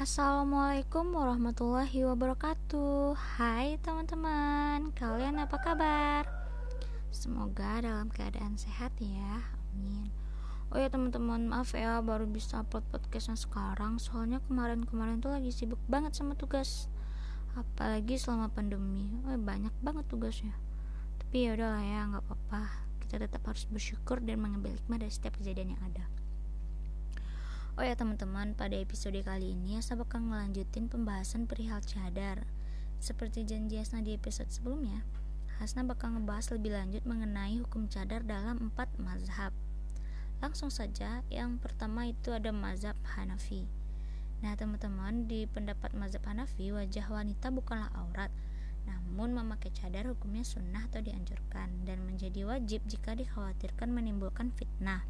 Assalamualaikum warahmatullahi wabarakatuh. Hai teman-teman Kalian apa kabar? Semoga dalam keadaan sehat ya Amin. Oh ya teman-teman maaf ya Baru bisa upload podcastnya sekarang Soalnya kemarin-kemarin tuh lagi sibuk banget sama tugas. Apalagi selama pandemi. Oh banyak banget tugasnya. Tapi ya udahlah ya nggak apa-apa. Kita tetap harus bersyukur dan mengambil hikmah dari setiap kejadian yang ada Oh ya teman-teman, pada episode kali ini saya bakal ngelanjutin pembahasan perihal cadar. Seperti janji Hasna di episode sebelumnya, Hasna bakal ngebahas lebih lanjut mengenai hukum cadar dalam empat mazhab. Langsung saja, yang pertama itu ada mazhab Hanafi. Nah teman-teman, di pendapat mazhab Hanafi, wajah wanita bukanlah aurat, namun memakai cadar hukumnya sunnah atau dianjurkan dan menjadi wajib jika dikhawatirkan menimbulkan fitnah.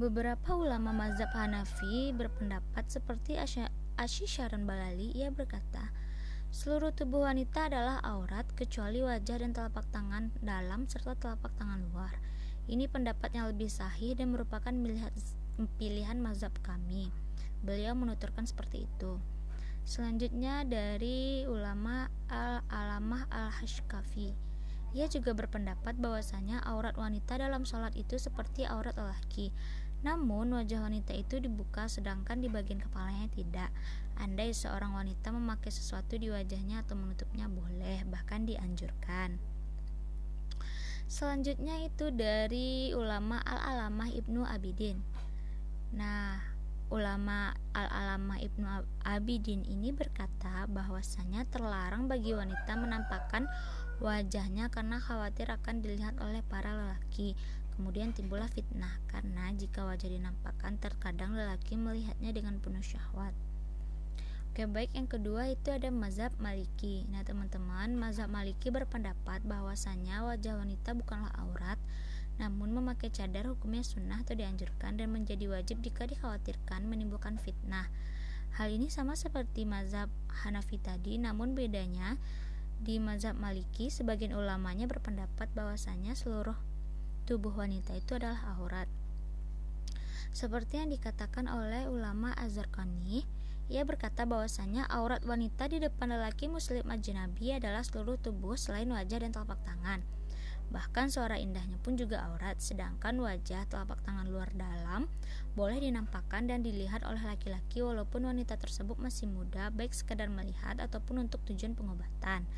Beberapa ulama mazhab Hanafi berpendapat seperti Asy Syaran Balali, ia berkata, seluruh tubuh wanita adalah aurat kecuali wajah dan telapak tangan dalam serta telapak tangan luar. Ini pendapat yang lebih sahih dan merupakan pilihan mazhab kami. Beliau menuturkan seperti itu. Selanjutnya dari ulama Al-Alamah Al-Hashkafi. Ia juga berpendapat bahwasanya aurat wanita dalam sholat itu seperti aurat lelaki. Namun, wajah wanita itu dibuka sedangkan di bagian kepalanya tidak. Andai seorang wanita memakai sesuatu di wajahnya atau menutupnya boleh, bahkan dianjurkan. Selanjutnya itu dari ulama Al-Alamah Ibnu Abidin. Nah, ulama Al-Alamah Ibnu Abidin ini berkata bahwasanya terlarang bagi wanita menampakkan wajahnya karena khawatir akan dilihat oleh para lelaki Kemudian timbullah fitnah karena jika wajah dinampakkan terkadang lelaki melihatnya dengan penuh syahwat. Oke, baik yang kedua itu ada mazhab Maliki. Nah, teman-teman, mazhab Maliki berpendapat bahwasanya wajah wanita bukanlah aurat, namun memakai cadar hukumnya sunnah atau dianjurkan dan menjadi wajib jika dikhawatirkan menimbulkan fitnah. Hal ini sama seperti mazhab Hanafi tadi, namun bedanya di mazhab Maliki sebagian ulamanya berpendapat bahwasanya seluruh tubuh wanita itu adalah aurat. Seperti yang dikatakan oleh ulama Azarqani, ia berkata bahwasanya aurat wanita di depan lelaki muslim ajnabi adalah seluruh tubuh selain wajah dan telapak tangan. Bahkan suara indahnya pun juga aurat, sedangkan wajah telapak tangan luar dalam boleh dinampakkan dan dilihat oleh laki-laki walaupun wanita tersebut masih muda, baik sekadar melihat ataupun untuk tujuan pengobatan.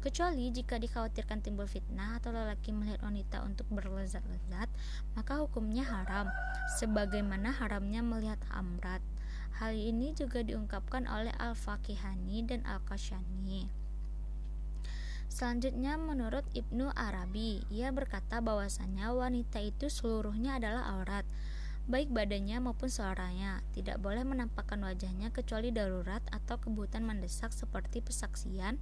Kecuali jika dikhawatirkan timbul fitnah atau lelaki melihat wanita untuk berlezat-lezat, maka hukumnya haram, sebagaimana haramnya melihat amrat. Hal ini juga diungkapkan oleh Al-Faqihani dan Al-Kashani. Selanjutnya menurut Ibnu Arabi, ia berkata bahwasanya wanita itu seluruhnya adalah aurat, baik badannya maupun suaranya. Tidak boleh menampakkan wajahnya kecuali darurat atau kebutuhan mendesak seperti pesaksian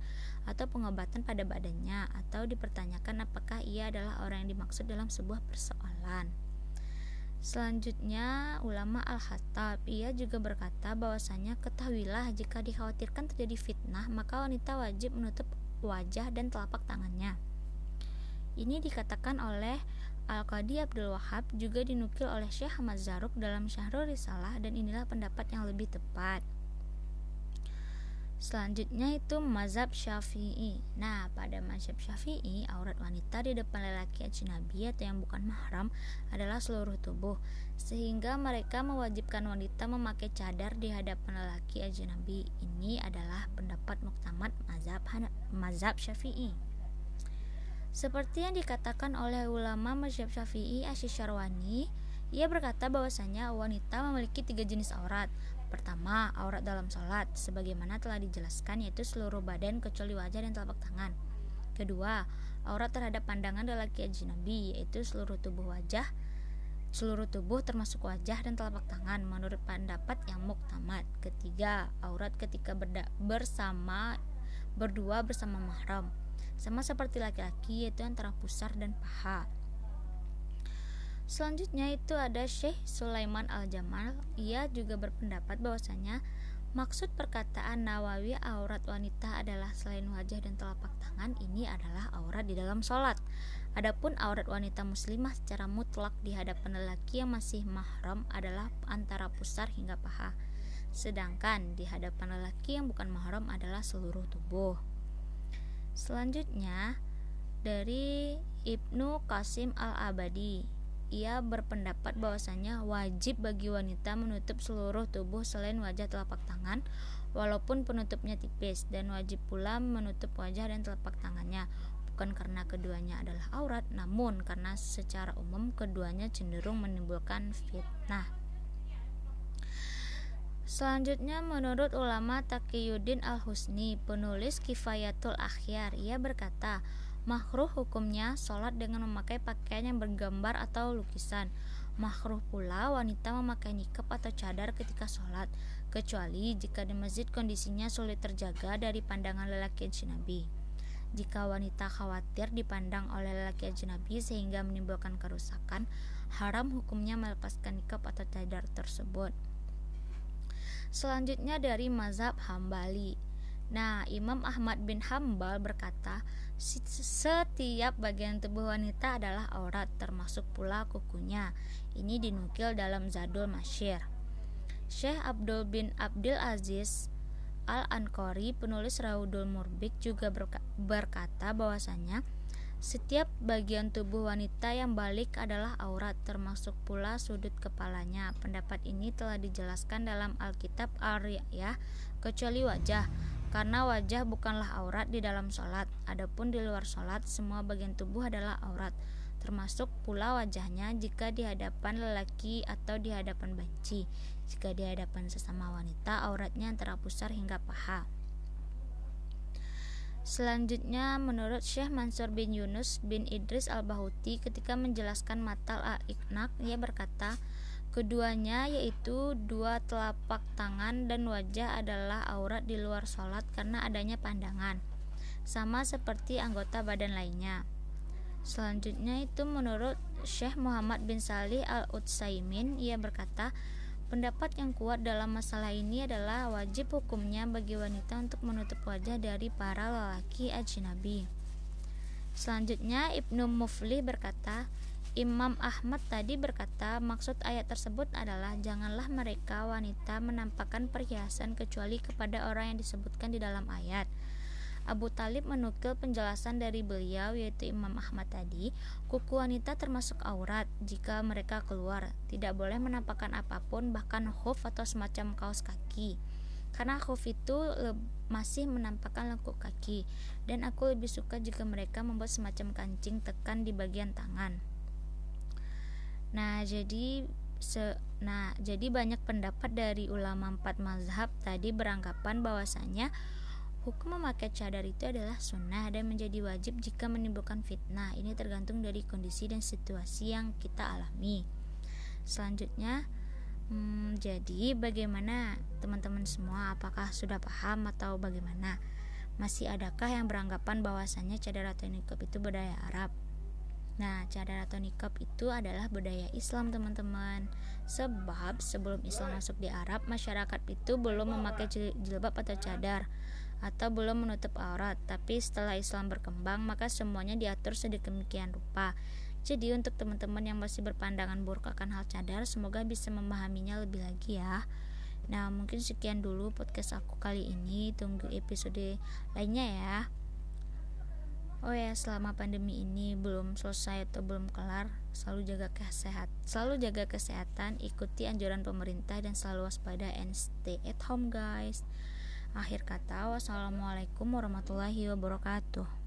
atau pengobatan pada badannya atau dipertanyakan apakah ia adalah orang yang dimaksud dalam sebuah persoalan. Selanjutnya, ulama Al-Hattab ia juga berkata bahwasanya ketahuilah jika dikhawatirkan terjadi fitnah, maka wanita wajib menutup wajah dan telapak tangannya. Ini dikatakan oleh Al-Qadi Abdul Wahab juga dinukil oleh Syekh Ahmad Zaruk dalam Syahrul Risalah dan inilah pendapat yang lebih tepat. Selanjutnya itu mazhab Syafi'i. Nah, pada mazhab Syafi'i, aurat wanita di depan lelaki ajnabi atau yang bukan mahram adalah seluruh tubuh, sehingga mereka mewajibkan wanita memakai cadar di hadapan lelaki ajnabi. Ini adalah pendapat muktamad mazhab mazhab Syafi'i. Seperti yang dikatakan oleh ulama mazhab Syafi'i Asy-Syarwani, ia berkata bahwasanya wanita memiliki tiga jenis aurat, Pertama, aurat dalam sholat, sebagaimana telah dijelaskan yaitu seluruh badan kecuali wajah dan telapak tangan. Kedua, aurat terhadap pandangan lelaki ajnabi, yaitu seluruh tubuh wajah, seluruh tubuh termasuk wajah dan telapak tangan menurut pendapat yang muktamad. Ketiga, aurat ketika berda bersama berdua bersama mahram, sama seperti laki-laki yaitu antara pusar dan paha. Selanjutnya itu ada Syekh Sulaiman Al-Jamal. Ia juga berpendapat bahwasanya maksud perkataan Nawawi aurat wanita adalah selain wajah dan telapak tangan ini adalah aurat di dalam sholat. Adapun aurat wanita muslimah secara mutlak di hadapan lelaki yang masih mahram adalah antara pusar hingga paha. sedangkan di hadapan lelaki yang bukan mahram adalah seluruh tubuh. Selanjutnya dari Ibnu Qasim Al-Abadi ia berpendapat bahwasanya wajib bagi wanita menutup seluruh tubuh selain wajah telapak tangan walaupun penutupnya tipis dan wajib pula menutup wajah dan telapak tangannya. Bukan karena keduanya adalah aurat namun karena secara umum keduanya cenderung menimbulkan fitnah. Selanjutnya menurut ulama Taqiyuddin Al-Husni, penulis Kifayatul Akhyar, ia berkata, makruh hukumnya sholat dengan memakai pakaian yang bergambar atau lukisan. Makruh pula wanita memakai nikab atau cadar ketika sholat, kecuali jika di masjid kondisinya sulit terjaga dari pandangan lelaki ajnabi. Jika wanita khawatir dipandang oleh lelaki ajnabi sehingga menimbulkan kerusakan, haram hukumnya melepaskan nikab atau cadar tersebut. Selanjutnya dari mazhab Hambali. Nah, Imam Ahmad bin Hambal berkata, setiap bagian tubuh wanita adalah aurat, termasuk pula kukunya. Ini dinukil dalam Zadul Masyir. Syekh Abdul bin Abdul Aziz Al-Ankori, penulis Raudul Murbik juga berkata bahwasanya setiap bagian tubuh wanita yang balik adalah aurat, termasuk pula sudut kepalanya. Pendapat ini telah dijelaskan dalam Alkitab Ar-Riyah, kecuali wajah, karena wajah bukanlah aurat di dalam sholat. Adapun di luar sholat, semua bagian tubuh adalah aurat, termasuk pula wajahnya jika di hadapan lelaki atau di hadapan banci. Jika di hadapan sesama wanita, auratnya antara pusar hingga paha. Selanjutnya, menurut Syekh Mansur bin Yunus bin Idris al-Bahuti ketika menjelaskan matal al-iknak, ia berkata, keduanya yaitu dua telapak tangan dan wajah adalah aurat di luar sholat karena adanya pandangan, sama seperti anggota badan lainnya. Selanjutnya itu menurut Syekh Muhammad bin Salih al-Utsaimin, ia berkata, Pendapat yang kuat dalam masalah ini adalah wajib hukumnya bagi wanita untuk menutup wajah dari para lelaki ajnabi. Selanjutnya Ibnu Muflih berkata, Imam Ahmad tadi berkata, maksud ayat tersebut adalah janganlah mereka wanita menampakkan perhiasan kecuali kepada orang yang disebutkan di dalam ayat. Abu Talib menukil penjelasan dari beliau yaitu Imam Ahmad tadi, kuku wanita termasuk aurat jika mereka keluar, tidak boleh menampakkan apa pun bahkan khuf atau semacam kaos kaki. Karena khuf itu masih menampakkan lekuk kaki dan aku lebih suka jika mereka membuat semacam kancing tekan di bagian tangan. Nah, jadi se nah, jadi banyak pendapat dari ulama empat mazhab tadi beranggapan bahwasanya Hukum memakai cadar itu adalah sunnah dan menjadi wajib jika menimbulkan fitnah. Ini tergantung dari kondisi dan situasi yang kita alami. Selanjutnya, hmm, jadi bagaimana teman-teman semua? Apakah sudah paham atau bagaimana? Masih adakah yang beranggapan bahwasannya cadar atau nikab itu budaya Arab? Nah, cadar atau nikab itu adalah budaya Islam, teman-teman. Sebab sebelum Islam masuk di Arab, masyarakat itu belum memakai jilbab atau cadar atau belum menutup aurat, tapi setelah Islam berkembang maka semuanya diatur sedemikian rupa. Jadi untuk teman-teman yang masih berpandangan buruk akan hal cadar, semoga bisa memahaminya lebih lagi ya. Nah, mungkin sekian dulu podcast aku kali ini. Tunggu episode lainnya ya. Oh ya, selama pandemi ini belum selesai atau belum kelar, selalu jaga kesehatan. Selalu jaga kesehatan, ikuti anjuran pemerintah dan selalu waspada and stay at home guys. Akhir kata, wassalamualaikum warahmatullahi wabarakatuh.